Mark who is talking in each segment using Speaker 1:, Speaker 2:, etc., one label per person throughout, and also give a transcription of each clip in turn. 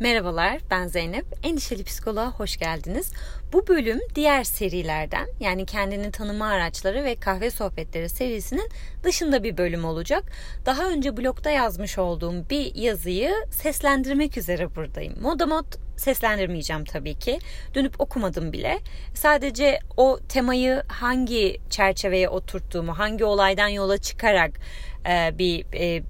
Speaker 1: Merhabalar, ben Zeynep. Endişeli Psikoloğa hoş geldiniz. Bu bölüm diğer serilerden yani kendini tanıma araçları ve kahve sohbetleri serisinin dışında bir bölüm olacak. Daha önce blogda yazmış olduğum bir yazıyı seslendirmek üzere buradayım. Modamod seslendirmeyeceğim tabii ki. Dönüp okumadım bile. Sadece o temayı hangi çerçeveye oturttuğumu, hangi olaydan yola çıkarak e, bir e,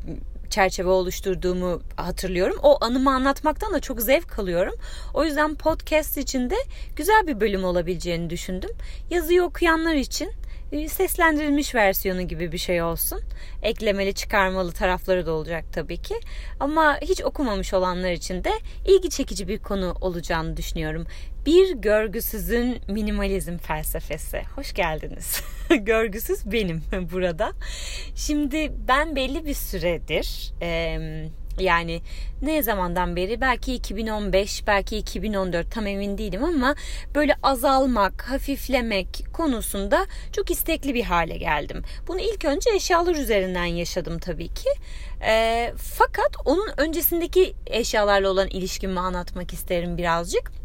Speaker 1: çerçeve oluşturduğumu hatırlıyorum. O anımı anlatmaktan da çok zevk alıyorum. O yüzden podcast için de güzel bir bölüm olabileceğini düşündüm. Yazıyı okuyanlar için e, seslendirilmiş versiyonu gibi bir şey olsun. Eklemeli çıkarmalı tarafları da olacak tabii ki. Ama hiç okumamış olanlar için de ilgi çekici bir konu olacağını düşünüyorum. Bir görgüsüzün minimalizm felsefesi. Hoş geldiniz. Görgüsüz benim burada. Şimdi ben belli bir süredir... Yani ne zamandan beri belki 2015 belki 2014 tam emin değilim ama böyle azalmak, hafiflemek konusunda çok istekli bir hale geldim. Bunu ilk önce eşyalar üzerinden yaşadım tabii ki. E, fakat onun öncesindeki eşyalarla olan ilişkimi anlatmak isterim birazcık.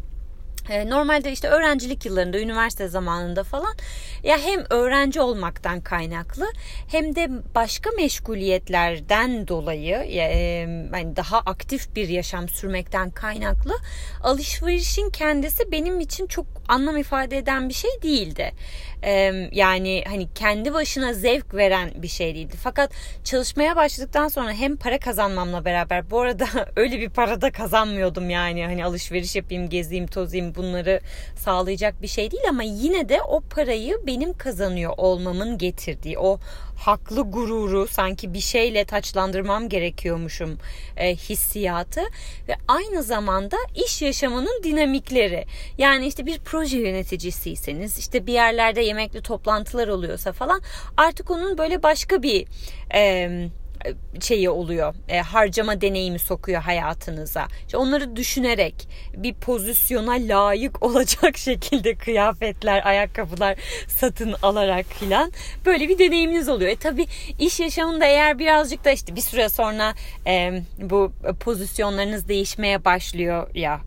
Speaker 1: Ee, normalde işte öğrencilik yıllarında, üniversite zamanında falan ya hem öğrenci olmaktan kaynaklı hem de başka meşguliyetlerden dolayı yani daha aktif bir yaşam sürmekten kaynaklı alışverişin kendisi benim için çok anlam ifade eden bir şey değildi. Yani hani kendi başına zevk veren bir şey değildi. Fakat çalışmaya başladıktan sonra hem para kazanmamla beraber bu arada öyle bir para da kazanmıyordum yani hani alışveriş yapayım, gezeyim, tozayım bunları sağlayacak bir şey değil ama yine de o parayı benim kazanıyor olmamın getirdiği o haklı gururu sanki bir şeyle taçlandırmam gerekiyormuşum e, hissiyatı ve aynı zamanda iş yaşamının dinamikleri. Yani işte bir proje yöneticisiyseniz işte bir yerlerde yemekli toplantılar oluyorsa falan artık onun böyle başka bir e, şeyi oluyor. E, harcama deneyimi sokuyor hayatınıza. İşte onları düşünerek bir pozisyona layık olacak şekilde kıyafetler, ayakkabılar satın alarak filan böyle bir deneyiminiz oluyor. E tabi iş yaşamında eğer birazcık da işte bir süre sonra e, bu pozisyonlarınız değişmeye başlıyor ya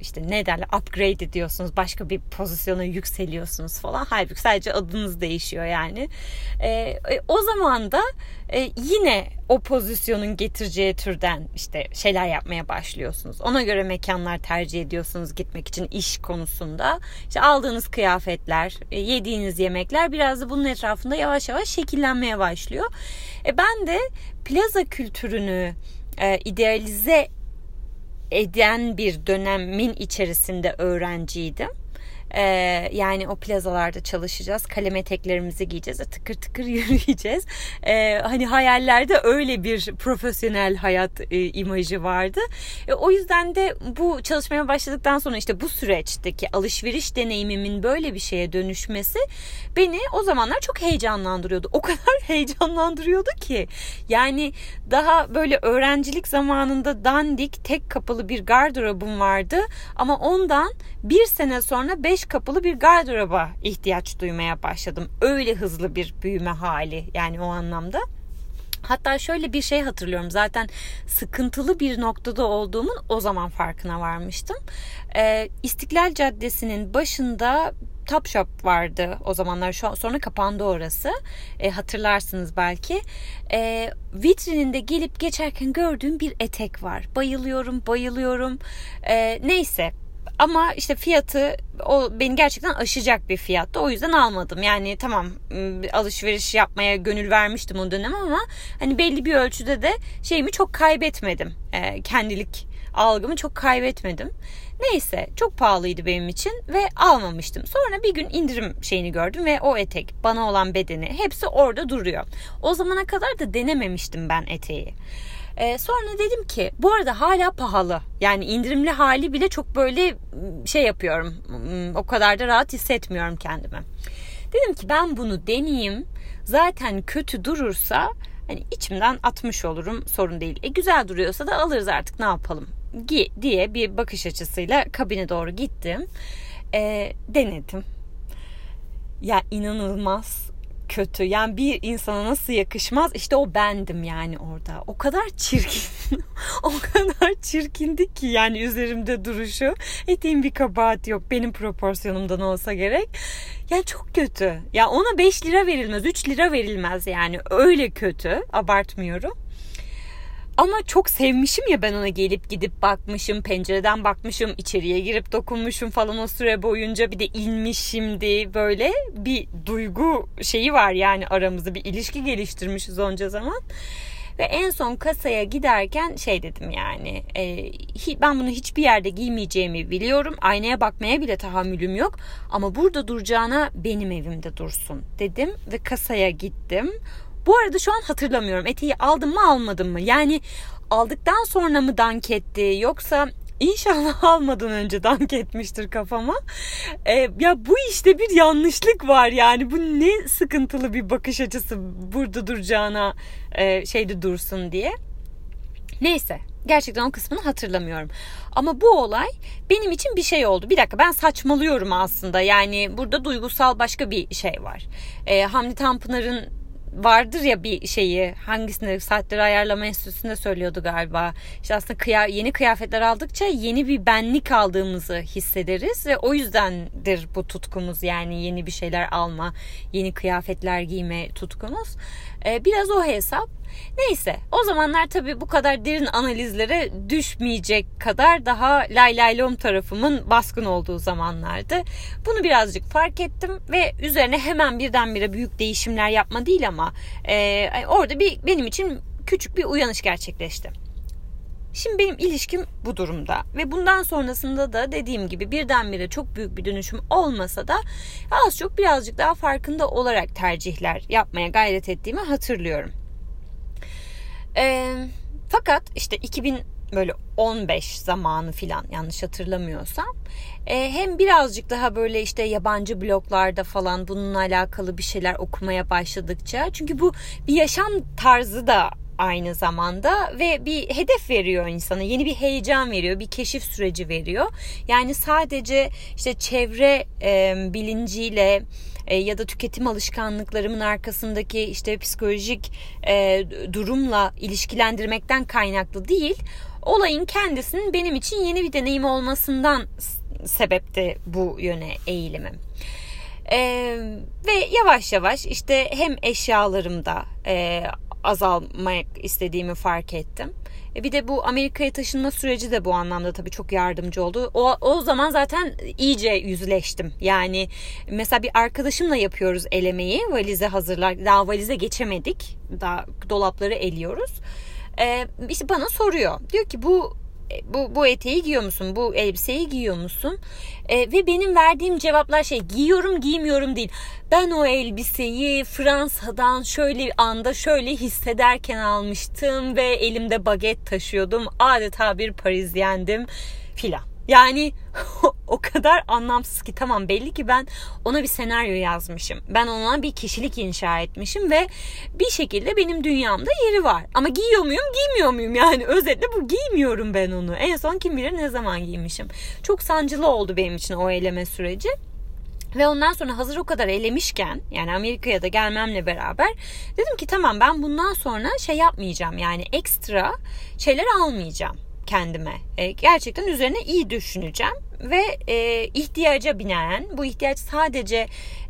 Speaker 1: işte ne derler upgrade ediyorsunuz başka bir pozisyona yükseliyorsunuz falan. Halbuki sadece adınız değişiyor yani. E, e, o zaman da e, yine o pozisyonun getireceği türden işte şeyler yapmaya başlıyorsunuz. Ona göre mekanlar tercih ediyorsunuz gitmek için iş konusunda. İşte aldığınız kıyafetler e, yediğiniz yemekler biraz da bunun etrafında yavaş yavaş şekillenmeye başlıyor. E, ben de plaza kültürünü e, idealize eden bir dönemin içerisinde öğrenciydim. Ee, yani o plazalarda çalışacağız. Kalem eteklerimizi giyeceğiz. Tıkır tıkır yürüyeceğiz. Ee, hani hayallerde öyle bir profesyonel hayat e, imajı vardı. E, o yüzden de bu çalışmaya başladıktan sonra işte bu süreçteki alışveriş deneyimimin böyle bir şeye dönüşmesi beni o zamanlar çok heyecanlandırıyordu. O kadar heyecanlandırıyordu ki. Yani daha böyle öğrencilik zamanında dandik tek kapılı bir gardırobum vardı. Ama ondan bir sene sonra beş kapılı bir gardıroba ihtiyaç duymaya başladım. Öyle hızlı bir büyüme hali yani o anlamda. Hatta şöyle bir şey hatırlıyorum. Zaten sıkıntılı bir noktada olduğumun o zaman farkına varmıştım. Ee, İstiklal Caddesi'nin başında Top Shop vardı o zamanlar. Şu sonra kapandı orası. E, hatırlarsınız belki. E, vitrininde gelip geçerken gördüğüm bir etek var. Bayılıyorum bayılıyorum. E, neyse ama işte fiyatı o beni gerçekten aşacak bir fiyattı. O yüzden almadım. Yani tamam ıı, alışveriş yapmaya gönül vermiştim o dönem ama hani belli bir ölçüde de şeyimi çok kaybetmedim. E, kendilik algımı çok kaybetmedim. Neyse çok pahalıydı benim için ve almamıştım. Sonra bir gün indirim şeyini gördüm ve o etek bana olan bedeni hepsi orada duruyor. O zamana kadar da denememiştim ben eteği. Ee, sonra dedim ki bu arada hala pahalı. Yani indirimli hali bile çok böyle şey yapıyorum. O kadar da rahat hissetmiyorum kendimi. Dedim ki ben bunu deneyeyim. Zaten kötü durursa hani içimden atmış olurum sorun değil. E güzel duruyorsa da alırız artık ne yapalım diye bir bakış açısıyla kabine doğru gittim. E, denedim. Ya inanılmaz kötü. Yani bir insana nasıl yakışmaz? İşte o bendim yani orada. O kadar çirkin. o kadar çirkindi ki yani üzerimde duruşu. Eteğin bir kabahat yok. Benim proporsiyonumdan olsa gerek. Yani çok kötü. Ya ona 5 lira verilmez, 3 lira verilmez yani. Öyle kötü. Abartmıyorum. Ama çok sevmişim ya ben ona gelip gidip bakmışım, pencereden bakmışım, içeriye girip dokunmuşum falan o süre boyunca bir de inmişimdi böyle bir duygu şeyi var yani aramızda bir ilişki geliştirmişiz onca zaman. Ve en son kasaya giderken şey dedim yani e, ben bunu hiçbir yerde giymeyeceğimi biliyorum. Aynaya bakmaya bile tahammülüm yok. Ama burada duracağına benim evimde dursun dedim ve kasaya gittim. Bu arada şu an hatırlamıyorum eteği aldım mı almadım mı? Yani aldıktan sonra mı dank etti yoksa İnşallah almadan önce dank etmiştir kafama. Ee, ya bu işte bir yanlışlık var yani. Bu ne sıkıntılı bir bakış açısı burada duracağına e, şeyde dursun diye. Neyse gerçekten o kısmını hatırlamıyorum. Ama bu olay benim için bir şey oldu. Bir dakika ben saçmalıyorum aslında. Yani burada duygusal başka bir şey var. Ee, Hamdi Tanpınar'ın vardır ya bir şeyi hangisinde saatleri ayarlama enstitüsünde söylüyordu galiba. İşte aslında kıya, yeni kıyafetler aldıkça yeni bir benlik aldığımızı hissederiz ve o yüzdendir bu tutkumuz yani yeni bir şeyler alma, yeni kıyafetler giyme tutkumuz. Ee, biraz o hesap. Neyse o zamanlar tabii bu kadar derin analizlere düşmeyecek kadar daha lay lay lom tarafımın baskın olduğu zamanlardı. Bunu birazcık fark ettim ve üzerine hemen birdenbire büyük değişimler yapma değil ama e, orada bir benim için küçük bir uyanış gerçekleşti. Şimdi benim ilişkim bu durumda ve bundan sonrasında da dediğim gibi birdenbire çok büyük bir dönüşüm olmasa da az çok birazcık daha farkında olarak tercihler yapmaya gayret ettiğimi hatırlıyorum. E, fakat işte 2000 böyle 15 zamanı filan yanlış hatırlamıyorsam e, hem birazcık daha böyle işte yabancı bloglarda falan bununla alakalı bir şeyler okumaya başladıkça çünkü bu bir yaşam tarzı da aynı zamanda ve bir hedef veriyor insana. Yeni bir heyecan veriyor, bir keşif süreci veriyor. Yani sadece işte çevre e, bilinciyle e, ya da tüketim alışkanlıklarımın arkasındaki işte psikolojik e, durumla ilişkilendirmekten kaynaklı değil. Olayın kendisinin benim için yeni bir deneyim olmasından sebepti bu yöne eğilimim. Ee, ve yavaş yavaş işte hem eşyalarımda e, azalmak istediğimi fark ettim. E bir de bu Amerika'ya taşınma süreci de bu anlamda tabii çok yardımcı oldu. O, o zaman zaten iyice yüzleştim. Yani mesela bir arkadaşımla yapıyoruz elemeyi. Valize hazırlar. Daha valize geçemedik. Daha dolapları eliyoruz. Ee, işte bana soruyor. Diyor ki bu bu, bu eteği giyiyor musun? Bu elbiseyi giyiyor musun? E, ve benim verdiğim cevaplar şey giyiyorum giymiyorum değil. Ben o elbiseyi Fransa'dan şöyle anda şöyle hissederken almıştım ve elimde baget taşıyordum. Adeta bir Parizyendim filan. Yani o kadar anlamsız ki tamam belli ki ben ona bir senaryo yazmışım. Ben ona bir kişilik inşa etmişim ve bir şekilde benim dünyamda yeri var. Ama giyiyor muyum giymiyor muyum yani özetle bu giymiyorum ben onu. En son kim bilir ne zaman giymişim. Çok sancılı oldu benim için o eleme süreci. Ve ondan sonra hazır o kadar elemişken yani Amerika'ya da gelmemle beraber dedim ki tamam ben bundan sonra şey yapmayacağım yani ekstra şeyler almayacağım kendime. E, gerçekten üzerine iyi düşüneceğim ve e, ihtiyaca binaen bu ihtiyaç sadece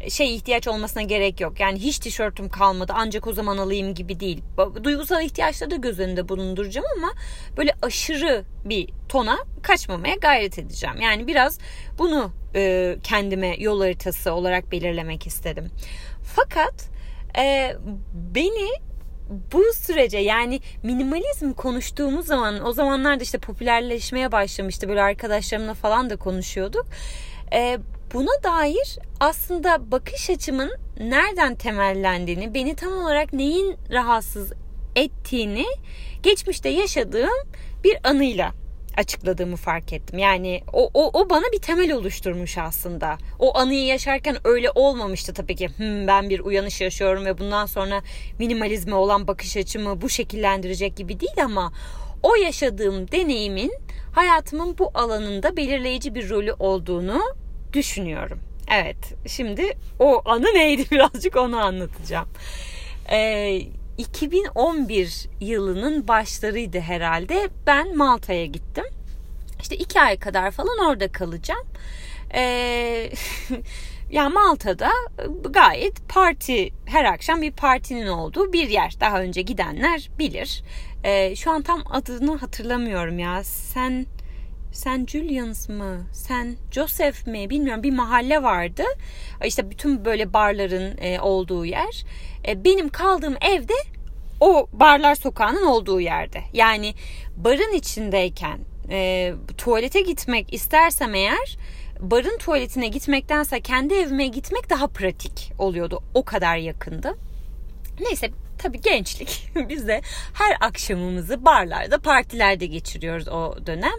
Speaker 1: şey ihtiyaç olmasına gerek yok. Yani hiç tişörtüm kalmadı ancak o zaman alayım gibi değil. Duygusal ihtiyaçları da göz önünde bulunduracağım ama böyle aşırı bir tona kaçmamaya gayret edeceğim. Yani biraz bunu e, kendime yol haritası olarak belirlemek istedim. Fakat e, beni bu sürece yani minimalizm konuştuğumuz zaman o zamanlarda işte popülerleşmeye başlamıştı. Böyle arkadaşlarımla falan da konuşuyorduk. Ee, buna dair aslında bakış açımın nereden temellendiğini, beni tam olarak neyin rahatsız ettiğini geçmişte yaşadığım bir anıyla açıkladığımı fark ettim. Yani o, o, o bana bir temel oluşturmuş aslında. O anıyı yaşarken öyle olmamıştı tabii ki. Hmm, ben bir uyanış yaşıyorum ve bundan sonra minimalizme olan bakış açımı bu şekillendirecek gibi değil ama o yaşadığım deneyimin hayatımın bu alanında belirleyici bir rolü olduğunu düşünüyorum. Evet şimdi o anı neydi birazcık onu anlatacağım. Ee, 2011 yılının başlarıydı herhalde. Ben Malta'ya gittim. İşte iki ay kadar falan orada kalacağım. Ee, ya Malta'da gayet parti her akşam bir partinin olduğu bir yer. Daha önce gidenler bilir. Ee, şu an tam adını hatırlamıyorum ya. Sen sen Julians mı? Sen Joseph mi? Bilmiyorum. Bir mahalle vardı. İşte bütün böyle barların e, olduğu yer. E, benim kaldığım evde o barlar sokağının olduğu yerde. Yani barın içindeyken e, tuvalete gitmek istersem eğer barın tuvaletine gitmektense kendi evime gitmek daha pratik oluyordu. O kadar yakındı. Neyse tabii gençlik. Biz de her akşamımızı barlarda, partilerde geçiriyoruz o dönem.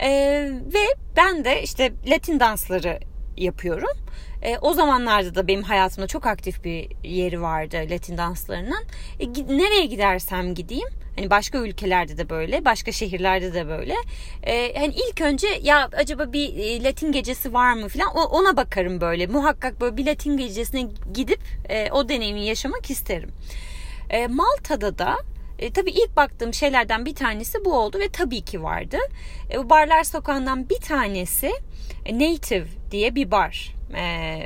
Speaker 1: Ee, ve ben de işte Latin dansları yapıyorum. E, o zamanlarda da benim hayatımda çok aktif bir yeri vardı Latin danslarının. E, nereye gidersem gideyim Hani başka ülkelerde de böyle, başka şehirlerde de böyle. Ee, hani ilk önce ya acaba bir e, Latin gecesi var mı falan ona bakarım böyle. Muhakkak böyle bir Latin gecesine gidip e, o deneyimi yaşamak isterim. E, Malta'da da e, tabii ilk baktığım şeylerden bir tanesi bu oldu ve tabii ki vardı. E, barlar sokağından bir tanesi e, Native diye bir bar. E,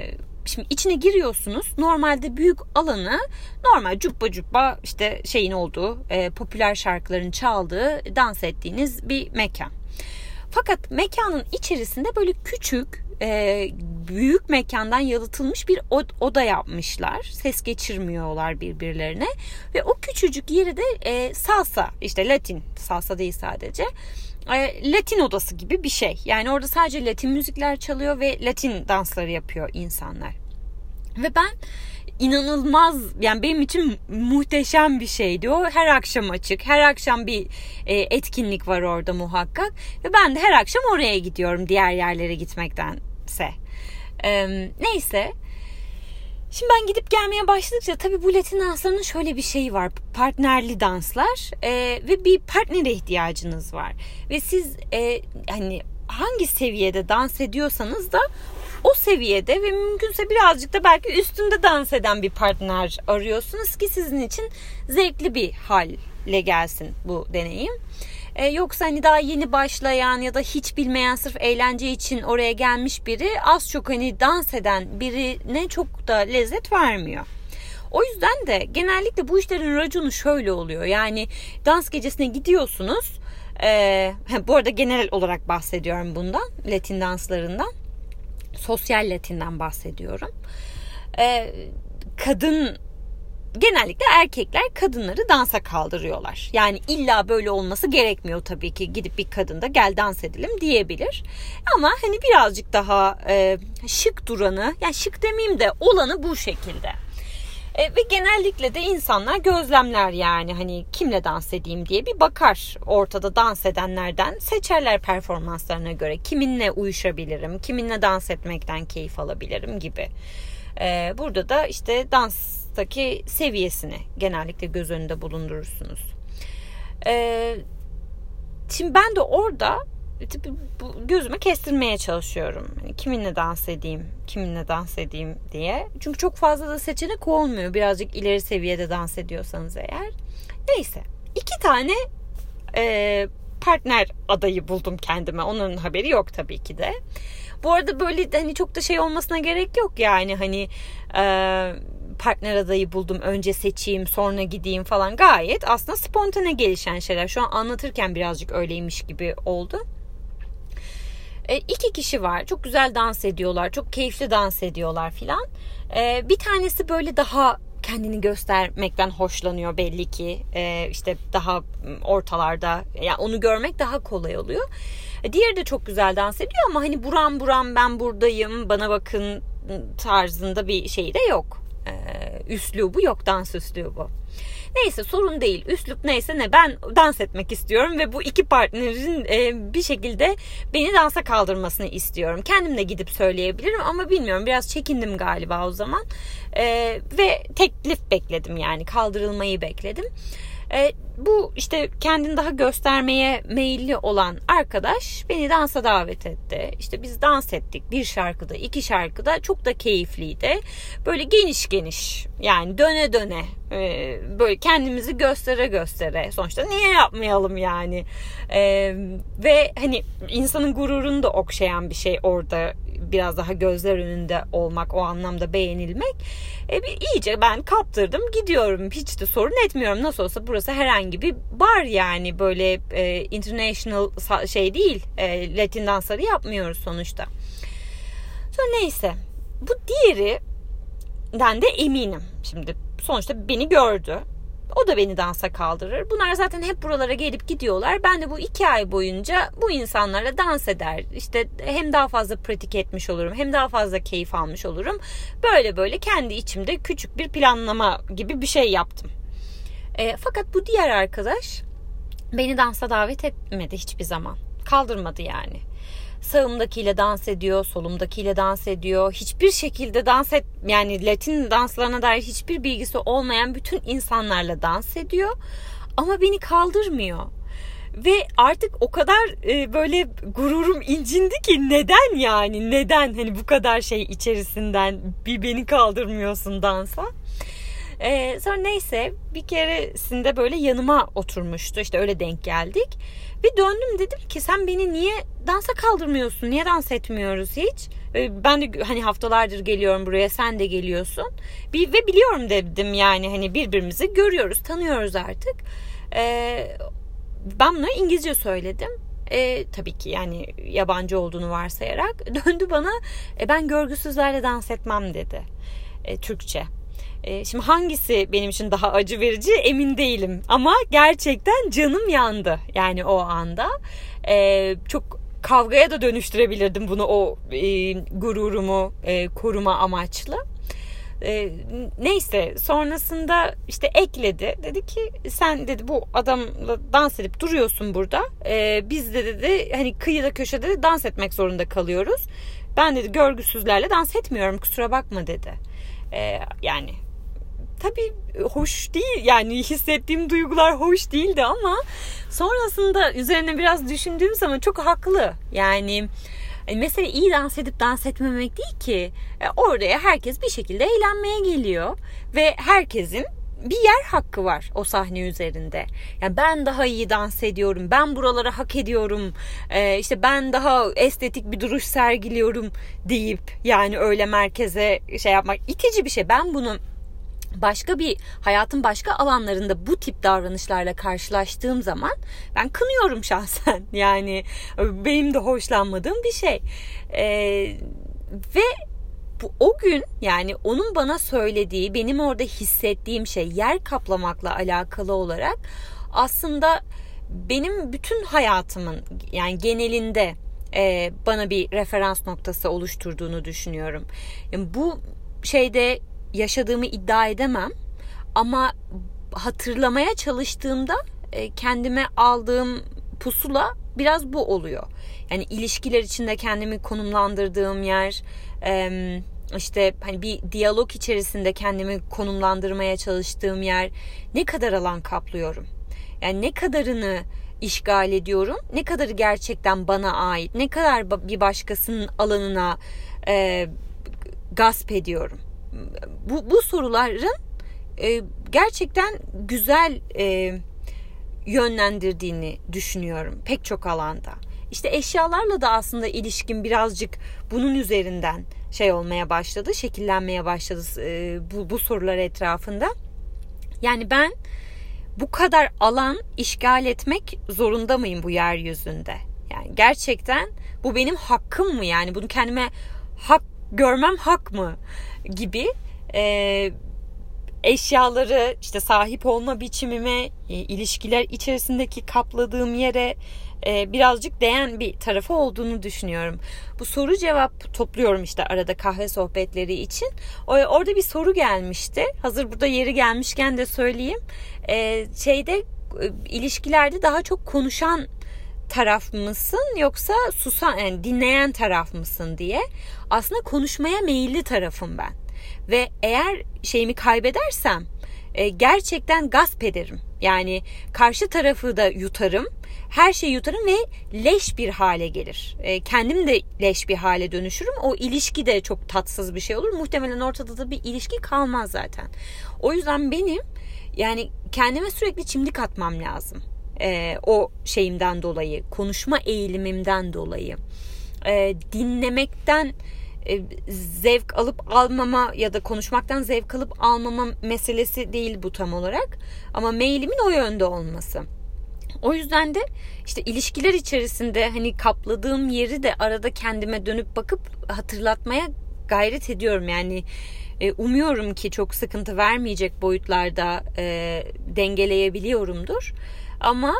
Speaker 1: Şimdi içine giriyorsunuz. Normalde büyük alanı normal cuppa cuppa işte şeyin olduğu e, popüler şarkıların çaldığı dans ettiğiniz bir mekan. Fakat mekanın içerisinde böyle küçük e, büyük mekandan yalıtılmış bir oda yapmışlar. Ses geçirmiyorlar birbirlerine. Ve o küçücük yeri de e, salsa işte Latin salsa değil sadece. E, Latin odası gibi bir şey. Yani orada sadece Latin müzikler çalıyor ve Latin dansları yapıyor insanlar. Ve ben inanılmaz yani benim için muhteşem bir şeydi o. Her akşam açık. Her akşam bir e, etkinlik var orada muhakkak. Ve ben de her akşam oraya gidiyorum diğer yerlere gitmektense. E, neyse. Şimdi ben gidip gelmeye başladıkça tabii bu Latin danslarının şöyle bir şeyi var. Partnerli danslar e, ve bir partnere ihtiyacınız var. Ve siz e, hani hangi seviyede dans ediyorsanız da o seviyede ve mümkünse birazcık da belki üstünde dans eden bir partner arıyorsunuz ki sizin için zevkli bir halle gelsin bu deneyim. Ee, yoksa hani daha yeni başlayan ya da hiç bilmeyen sırf eğlence için oraya gelmiş biri az çok hani dans eden birine çok da lezzet vermiyor. O yüzden de genellikle bu işlerin raconu şöyle oluyor. Yani dans gecesine gidiyorsunuz. Ee, bu arada genel olarak bahsediyorum bundan. Latin danslarından sosyal Latin'den bahsediyorum. Ee, kadın genellikle erkekler kadınları dansa kaldırıyorlar. Yani illa böyle olması gerekmiyor tabii ki. Gidip bir kadın da gel dans edelim diyebilir. Ama hani birazcık daha e, şık duranı, yani şık demeyeyim de olanı bu şekilde. E, ve genellikle de insanlar gözlemler yani hani kimle dans edeyim diye bir bakar ortada dans edenlerden seçerler performanslarına göre kiminle uyuşabilirim, kiminle dans etmekten keyif alabilirim gibi. E, burada da işte danstaki seviyesini genellikle göz önünde bulundurursunuz. E, şimdi ben de orada bu gözüme kestirmeye çalışıyorum. Yani kiminle dans edeyim, kiminle dans edeyim diye. Çünkü çok fazla da seçenek olmuyor. Birazcık ileri seviyede dans ediyorsanız eğer. Neyse. iki tane e, partner adayı buldum kendime. Onun haberi yok tabii ki de. Bu arada böyle hani çok da şey olmasına gerek yok yani hani e, partner adayı buldum önce seçeyim sonra gideyim falan gayet aslında spontane gelişen şeyler. Şu an anlatırken birazcık öyleymiş gibi oldu. E, iki kişi var. Çok güzel dans ediyorlar. Çok keyifli dans ediyorlar filan. E, bir tanesi böyle daha kendini göstermekten hoşlanıyor belli ki. E, işte daha ortalarda yani onu görmek daha kolay oluyor. E, diğeri de çok güzel dans ediyor ama hani buram buram ben buradayım bana bakın tarzında bir şey de yok. E, üslubu yok dans üslubu. Neyse sorun değil. Üslup neyse ne ben dans etmek istiyorum ve bu iki partnerin e, bir şekilde beni dansa kaldırmasını istiyorum. Kendim de gidip söyleyebilirim ama bilmiyorum biraz çekindim galiba o zaman. E, ve teklif bekledim yani kaldırılmayı bekledim. E, bu işte kendini daha göstermeye meyilli olan arkadaş beni dansa davet etti. İşte biz dans ettik bir şarkıda, iki şarkıda çok da keyifliydi. Böyle geniş geniş yani döne döne e, böyle kendimizi göstere göstere sonuçta niye yapmayalım yani e, ve hani insanın gururunu da okşayan bir şey orada biraz daha gözler önünde olmak, o anlamda beğenilmek. E, bir, iyice ben kaptırdım gidiyorum. Hiç de sorun etmiyorum. Nasıl olsa burası herhangi bir bar yani böyle e, international şey değil. E, Latin dansları yapmıyoruz sonuçta. Sonra neyse. Bu diğeri den de eminim. Şimdi sonuçta beni gördü. O da beni dansa kaldırır. Bunlar zaten hep buralara gelip gidiyorlar. Ben de bu iki ay boyunca bu insanlarla dans eder. İşte hem daha fazla pratik etmiş olurum hem daha fazla keyif almış olurum. Böyle böyle kendi içimde küçük bir planlama gibi bir şey yaptım. E, fakat bu diğer arkadaş beni dansa davet etmedi hiçbir zaman. Kaldırmadı yani sağımdakiyle dans ediyor, solumdakiyle dans ediyor. Hiçbir şekilde dans et yani Latin danslarına dair hiçbir bilgisi olmayan bütün insanlarla dans ediyor. Ama beni kaldırmıyor. Ve artık o kadar e, böyle gururum incindi ki neden yani neden hani bu kadar şey içerisinden bir beni kaldırmıyorsun dansa. Ee, sonra neyse bir keresinde böyle yanıma oturmuştu işte öyle denk geldik. Ve döndüm dedim ki sen beni niye dansa kaldırmıyorsun? Niye dans etmiyoruz hiç? Ben de hani haftalardır geliyorum buraya sen de geliyorsun. Bir, ve biliyorum dedim yani hani birbirimizi görüyoruz tanıyoruz artık. Ee, ben buna İngilizce söyledim. E, tabii ki yani yabancı olduğunu varsayarak döndü bana e, ben görgüsüzlerle dans etmem dedi. E, Türkçe. E, şimdi hangisi benim için daha acı verici emin değilim. Ama gerçekten canım yandı yani o anda. E, çok kavgaya da dönüştürebilirdim bunu o e, gururumu koruma amaçlı. E, neyse sonrasında işte ekledi. Dedi ki sen dedi bu adamla dans edip duruyorsun burada. E, biz de dedi hani kıyıda köşede de dans etmek zorunda kalıyoruz. Ben dedi görgüsüzlerle dans etmiyorum kusura bakma dedi. E, yani tabii hoş değil yani hissettiğim duygular hoş değildi ama sonrasında üzerine biraz düşündüğüm zaman çok haklı. Yani e, mesela iyi dans edip dans etmemek değil ki. E, oraya herkes bir şekilde eğlenmeye geliyor ve herkesin bir yer hakkı var o sahne üzerinde. Yani ben daha iyi dans ediyorum, ben buraları hak ediyorum, ee, işte ben daha estetik bir duruş sergiliyorum deyip yani öyle merkeze şey yapmak itici bir şey. Ben bunu başka bir hayatın başka alanlarında bu tip davranışlarla karşılaştığım zaman ben kınıyorum şahsen. Yani benim de hoşlanmadığım bir şey. Ee, ve bu o gün yani onun bana söylediği, benim orada hissettiğim şey yer kaplamakla alakalı olarak aslında benim bütün hayatımın yani genelinde e, bana bir referans noktası oluşturduğunu düşünüyorum. Yani bu şeyde yaşadığımı iddia edemem ama hatırlamaya çalıştığımda e, kendime aldığım pusula biraz bu oluyor. Yani ilişkiler içinde kendimi konumlandırdığım yer, işte hani bir diyalog içerisinde kendimi konumlandırmaya çalıştığım yer ne kadar alan kaplıyorum? Yani ne kadarını işgal ediyorum? Ne kadarı gerçekten bana ait? Ne kadar bir başkasının alanına e, gasp ediyorum? Bu, bu soruların e, gerçekten güzel e, yönlendirdiğini düşünüyorum pek çok alanda. İşte eşyalarla da aslında ilişkin birazcık bunun üzerinden şey olmaya başladı, şekillenmeye başladı e, bu, bu sorular etrafında. Yani ben bu kadar alan işgal etmek zorunda mıyım bu yeryüzünde? Yani gerçekten bu benim hakkım mı? Yani bunu kendime hak görmem hak mı? gibi e, eşyaları işte sahip olma biçimime, e, ilişkiler içerisindeki kapladığım yere e, birazcık değen bir tarafı olduğunu düşünüyorum. Bu soru cevap topluyorum işte arada kahve sohbetleri için. O, orada bir soru gelmişti. Hazır burada yeri gelmişken de söyleyeyim. E, şeyde e, ilişkilerde daha çok konuşan taraf mısın yoksa susan yani dinleyen taraf mısın diye aslında konuşmaya meyilli tarafım ben. Ve eğer şeyimi kaybedersem e, gerçekten gasp ederim. Yani karşı tarafı da yutarım. Her şeyi yutarım ve leş bir hale gelir. E, kendim de leş bir hale dönüşürüm. O ilişki de çok tatsız bir şey olur. Muhtemelen ortada da bir ilişki kalmaz zaten. O yüzden benim yani kendime sürekli çimdik atmam lazım. E, o şeyimden dolayı, konuşma eğilimimden dolayı. E, dinlemekten zevk alıp almama ya da konuşmaktan zevk alıp almama meselesi değil bu tam olarak. Ama mailimin o yönde olması. O yüzden de işte ilişkiler içerisinde hani kapladığım yeri de arada kendime dönüp bakıp hatırlatmaya gayret ediyorum. Yani e, umuyorum ki çok sıkıntı vermeyecek boyutlarda e, dengeleyebiliyorumdur. Ama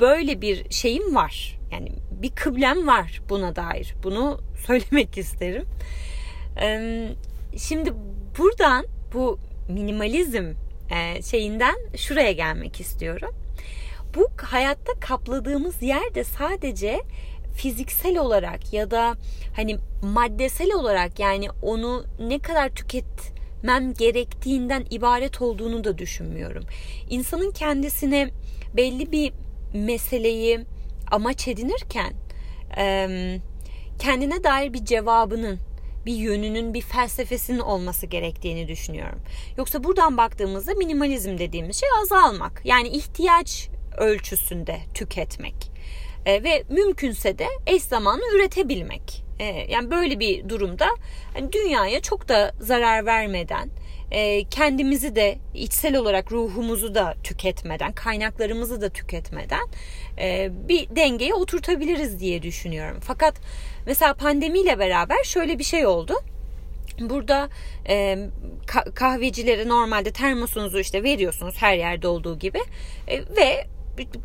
Speaker 1: böyle bir şeyim var. Yani bir kıblem var buna dair. Bunu söylemek isterim. Şimdi buradan bu minimalizm e, şeyinden şuraya gelmek istiyorum. Bu hayatta kapladığımız yer de sadece fiziksel olarak ya da hani maddesel olarak yani onu ne kadar tüketmem gerektiğinden ibaret olduğunu da düşünmüyorum. İnsanın kendisine belli bir meseleyi amaç edinirken kendine dair bir cevabının bir yönünün, bir felsefesinin olması gerektiğini düşünüyorum. Yoksa buradan baktığımızda minimalizm dediğimiz şey azalmak. Yani ihtiyaç ölçüsünde tüketmek. E, ve mümkünse de eş zamanlı üretebilmek. E, yani böyle bir durumda yani dünyaya çok da zarar vermeden, e, kendimizi de içsel olarak ruhumuzu da tüketmeden, kaynaklarımızı da tüketmeden e, bir dengeye oturtabiliriz diye düşünüyorum. Fakat mesela pandemiyle beraber şöyle bir şey oldu. Burada e, kahvecilere normalde termosunuzu işte veriyorsunuz her yerde olduğu gibi e, ve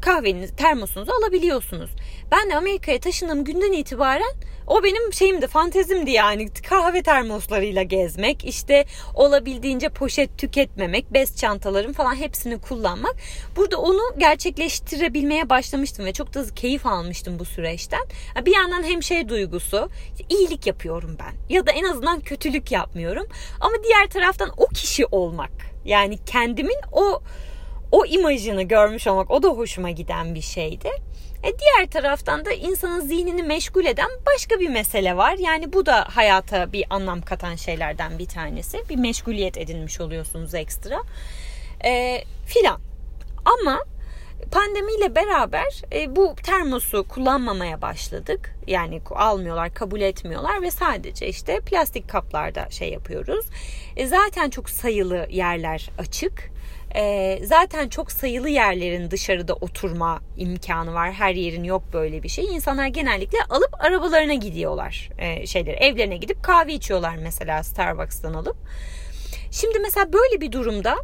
Speaker 1: kahvenizi, termosunuzu alabiliyorsunuz. Ben de Amerika'ya taşındığım günden itibaren o benim şeyimdi, fantezimdi yani kahve termoslarıyla gezmek, işte olabildiğince poşet tüketmemek, bez çantalarım falan hepsini kullanmak. Burada onu gerçekleştirebilmeye başlamıştım ve çok da keyif almıştım bu süreçten. Bir yandan hem şey duygusu, iyilik yapıyorum ben ya da en azından kötülük yapmıyorum. Ama diğer taraftan o kişi olmak. Yani kendimin o o imajını görmüş olmak o da hoşuma giden bir şeydi. E diğer taraftan da insanın zihnini meşgul eden başka bir mesele var. Yani bu da hayata bir anlam katan şeylerden bir tanesi. Bir meşguliyet edinmiş oluyorsunuz ekstra. E, filan. Ama pandemiyle beraber e, bu termosu kullanmamaya başladık. Yani almıyorlar, kabul etmiyorlar ve sadece işte plastik kaplarda şey yapıyoruz. E, zaten çok sayılı yerler açık. E, zaten çok sayılı yerlerin dışarıda oturma imkanı var. Her yerin yok böyle bir şey. İnsanlar genellikle alıp arabalarına gidiyorlar. E, şeyler evlerine gidip kahve içiyorlar mesela Starbucks'tan alıp. Şimdi mesela böyle bir durumda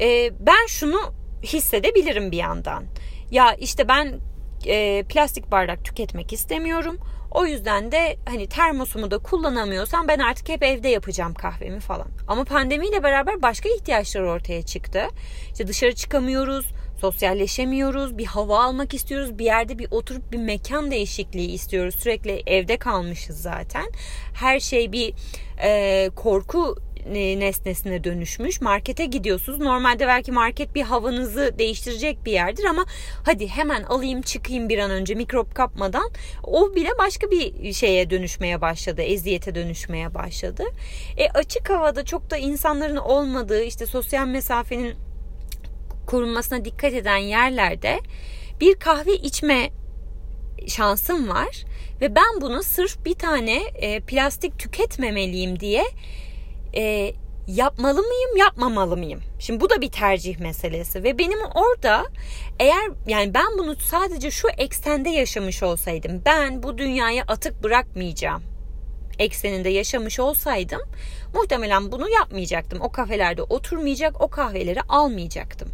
Speaker 1: e, ben şunu hissedebilirim bir yandan. Ya işte ben e, plastik bardak tüketmek istemiyorum o yüzden de hani termosumu da kullanamıyorsam ben artık hep evde yapacağım kahvemi falan. Ama pandemiyle beraber başka ihtiyaçlar ortaya çıktı. İşte dışarı çıkamıyoruz, sosyalleşemiyoruz, bir hava almak istiyoruz, bir yerde bir oturup bir mekan değişikliği istiyoruz. Sürekli evde kalmışız zaten. Her şey bir e, korku nesnesine dönüşmüş. Markete gidiyorsunuz. Normalde belki market bir havanızı değiştirecek bir yerdir ama hadi hemen alayım çıkayım bir an önce mikrop kapmadan. O bile başka bir şeye dönüşmeye başladı. Eziyete dönüşmeye başladı. E, açık havada çok da insanların olmadığı işte sosyal mesafenin korunmasına dikkat eden yerlerde bir kahve içme şansım var ve ben bunu sırf bir tane e, plastik tüketmemeliyim diye e, yapmalı mıyım yapmamalı mıyım? Şimdi bu da bir tercih meselesi ve benim orada eğer yani ben bunu sadece şu eksende yaşamış olsaydım ben bu dünyaya atık bırakmayacağım ekseninde yaşamış olsaydım muhtemelen bunu yapmayacaktım. O kafelerde oturmayacak, o kahveleri almayacaktım.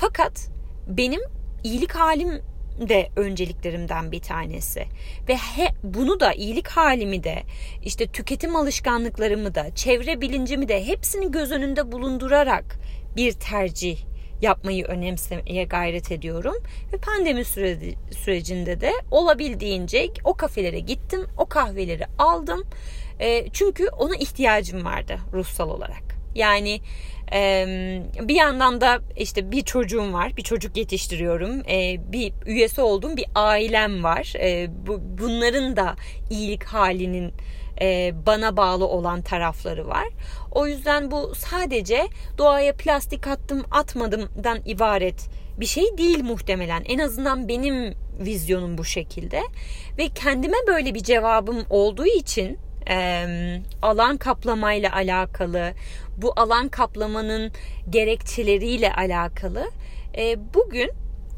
Speaker 1: Fakat benim iyilik halim de önceliklerimden bir tanesi. Ve he, bunu da iyilik halimi de işte tüketim alışkanlıklarımı da çevre bilincimi de hepsini göz önünde bulundurarak bir tercih yapmayı önemsemeye gayret ediyorum. Ve pandemi süreci, sürecinde de olabildiğince o kafelere gittim, o kahveleri aldım. E, çünkü ona ihtiyacım vardı ruhsal olarak. Yani bir yandan da işte bir çocuğum var, bir çocuk yetiştiriyorum, bir üyesi olduğum bir ailem var. Bunların da iyilik halinin bana bağlı olan tarafları var. O yüzden bu sadece doğaya plastik attım atmadımdan ibaret bir şey değil muhtemelen. En azından benim vizyonum bu şekilde ve kendime böyle bir cevabım olduğu için e, alan kaplamayla alakalı, bu alan kaplamanın gerekçeleriyle alakalı e, bugün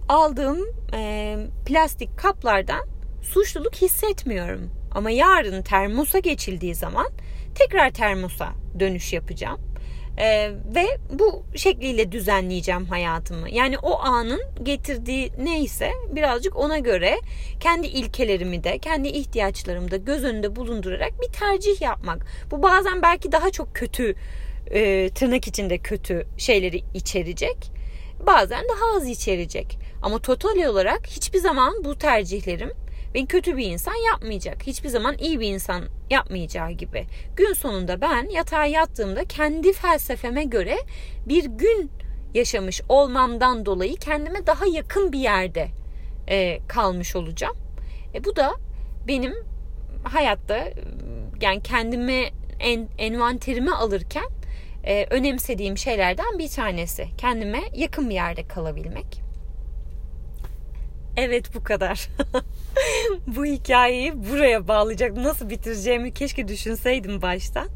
Speaker 1: aldığım e, plastik kaplardan suçluluk hissetmiyorum. Ama yarın termosa geçildiği zaman tekrar termosa dönüş yapacağım. Ee, ve bu şekliyle düzenleyeceğim hayatımı. Yani o anın getirdiği neyse birazcık ona göre kendi ilkelerimi de kendi ihtiyaçlarımı da göz önünde bulundurarak bir tercih yapmak. Bu bazen belki daha çok kötü e, tırnak içinde kötü şeyleri içerecek. Bazen daha az içerecek. Ama total olarak hiçbir zaman bu tercihlerim beni kötü bir insan yapmayacak. Hiçbir zaman iyi bir insan yapmayacağı gibi. Gün sonunda ben yatağa yattığımda kendi felsefeme göre bir gün yaşamış olmamdan dolayı kendime daha yakın bir yerde e, kalmış olacağım. E, bu da benim hayatta yani kendime en, envanterimi alırken e, önemsediğim şeylerden bir tanesi. Kendime yakın bir yerde kalabilmek. Evet bu kadar. bu hikayeyi buraya bağlayacak nasıl bitireceğimi keşke düşünseydim baştan.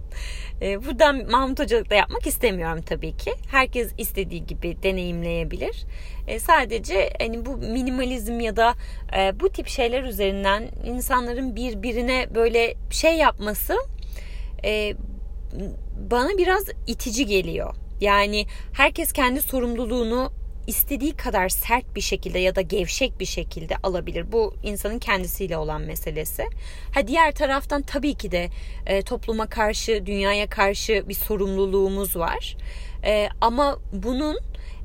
Speaker 1: Ee, buradan Mahmut Hocalık'ta yapmak istemiyorum tabii ki. Herkes istediği gibi deneyimleyebilir. Ee, sadece hani bu minimalizm ya da e, bu tip şeyler üzerinden insanların birbirine böyle şey yapması e, bana biraz itici geliyor. Yani herkes kendi sorumluluğunu istediği kadar sert bir şekilde ya da gevşek bir şekilde alabilir. Bu insanın kendisiyle olan meselesi. Ha diğer taraftan tabii ki de e, topluma karşı, dünyaya karşı bir sorumluluğumuz var. E, ama bunun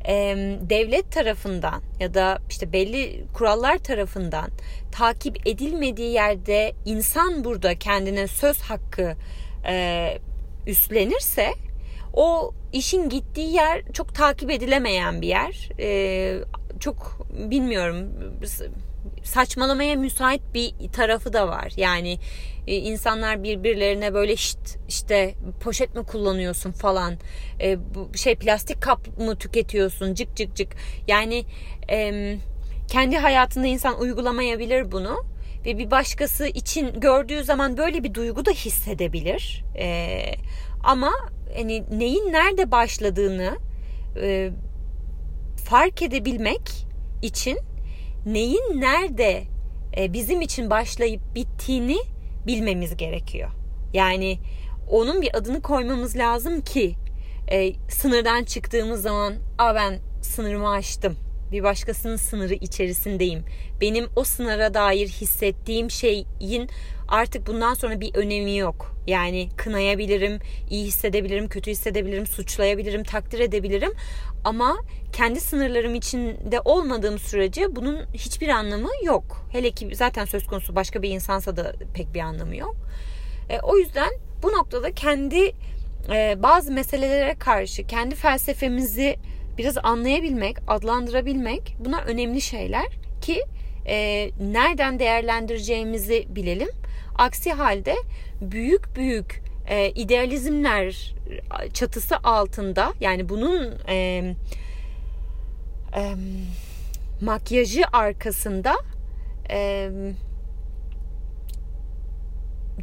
Speaker 1: e, devlet tarafından ya da işte belli kurallar tarafından takip edilmediği yerde insan burada kendine söz hakkı e, üstlenirse o işin gittiği yer çok takip edilemeyen bir yer. Ee, çok bilmiyorum saçmalamaya müsait bir tarafı da var. Yani e, insanlar birbirlerine böyle şit, işte poşet mi kullanıyorsun falan e, bu şey plastik kap mı tüketiyorsun cık cık cık. Yani e, kendi hayatında insan uygulamayabilir bunu ve bir başkası için gördüğü zaman böyle bir duygu da hissedebilir. E, ama hani neyin nerede başladığını e, fark edebilmek için neyin nerede e, bizim için başlayıp bittiğini bilmemiz gerekiyor. Yani onun bir adını koymamız lazım ki e, sınırdan çıktığımız zaman a ben sınırımı aştım bir başkasının sınırı içerisindeyim. Benim o sınıra dair hissettiğim şeyin artık bundan sonra bir önemi yok. Yani kınayabilirim, iyi hissedebilirim, kötü hissedebilirim, suçlayabilirim, takdir edebilirim. Ama kendi sınırlarım içinde olmadığım sürece bunun hiçbir anlamı yok. Hele ki zaten söz konusu başka bir insansa da pek bir anlamı yok. E, o yüzden bu noktada kendi e, bazı meselelere karşı kendi felsefemizi biraz anlayabilmek, adlandırabilmek bunlar önemli şeyler ki e, nereden değerlendireceğimizi bilelim. Aksi halde büyük büyük e, idealizmler çatısı altında yani bunun e, e, makyajı arkasında e,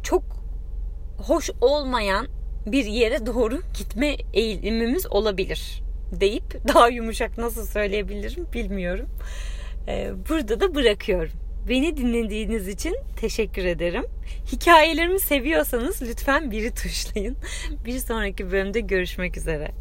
Speaker 1: çok hoş olmayan bir yere doğru gitme eğilimimiz olabilir deyip daha yumuşak nasıl söyleyebilirim bilmiyorum. Ee, burada da bırakıyorum. Beni dinlediğiniz için teşekkür ederim. Hikayelerimi seviyorsanız lütfen biri tuşlayın. Bir sonraki bölümde görüşmek üzere.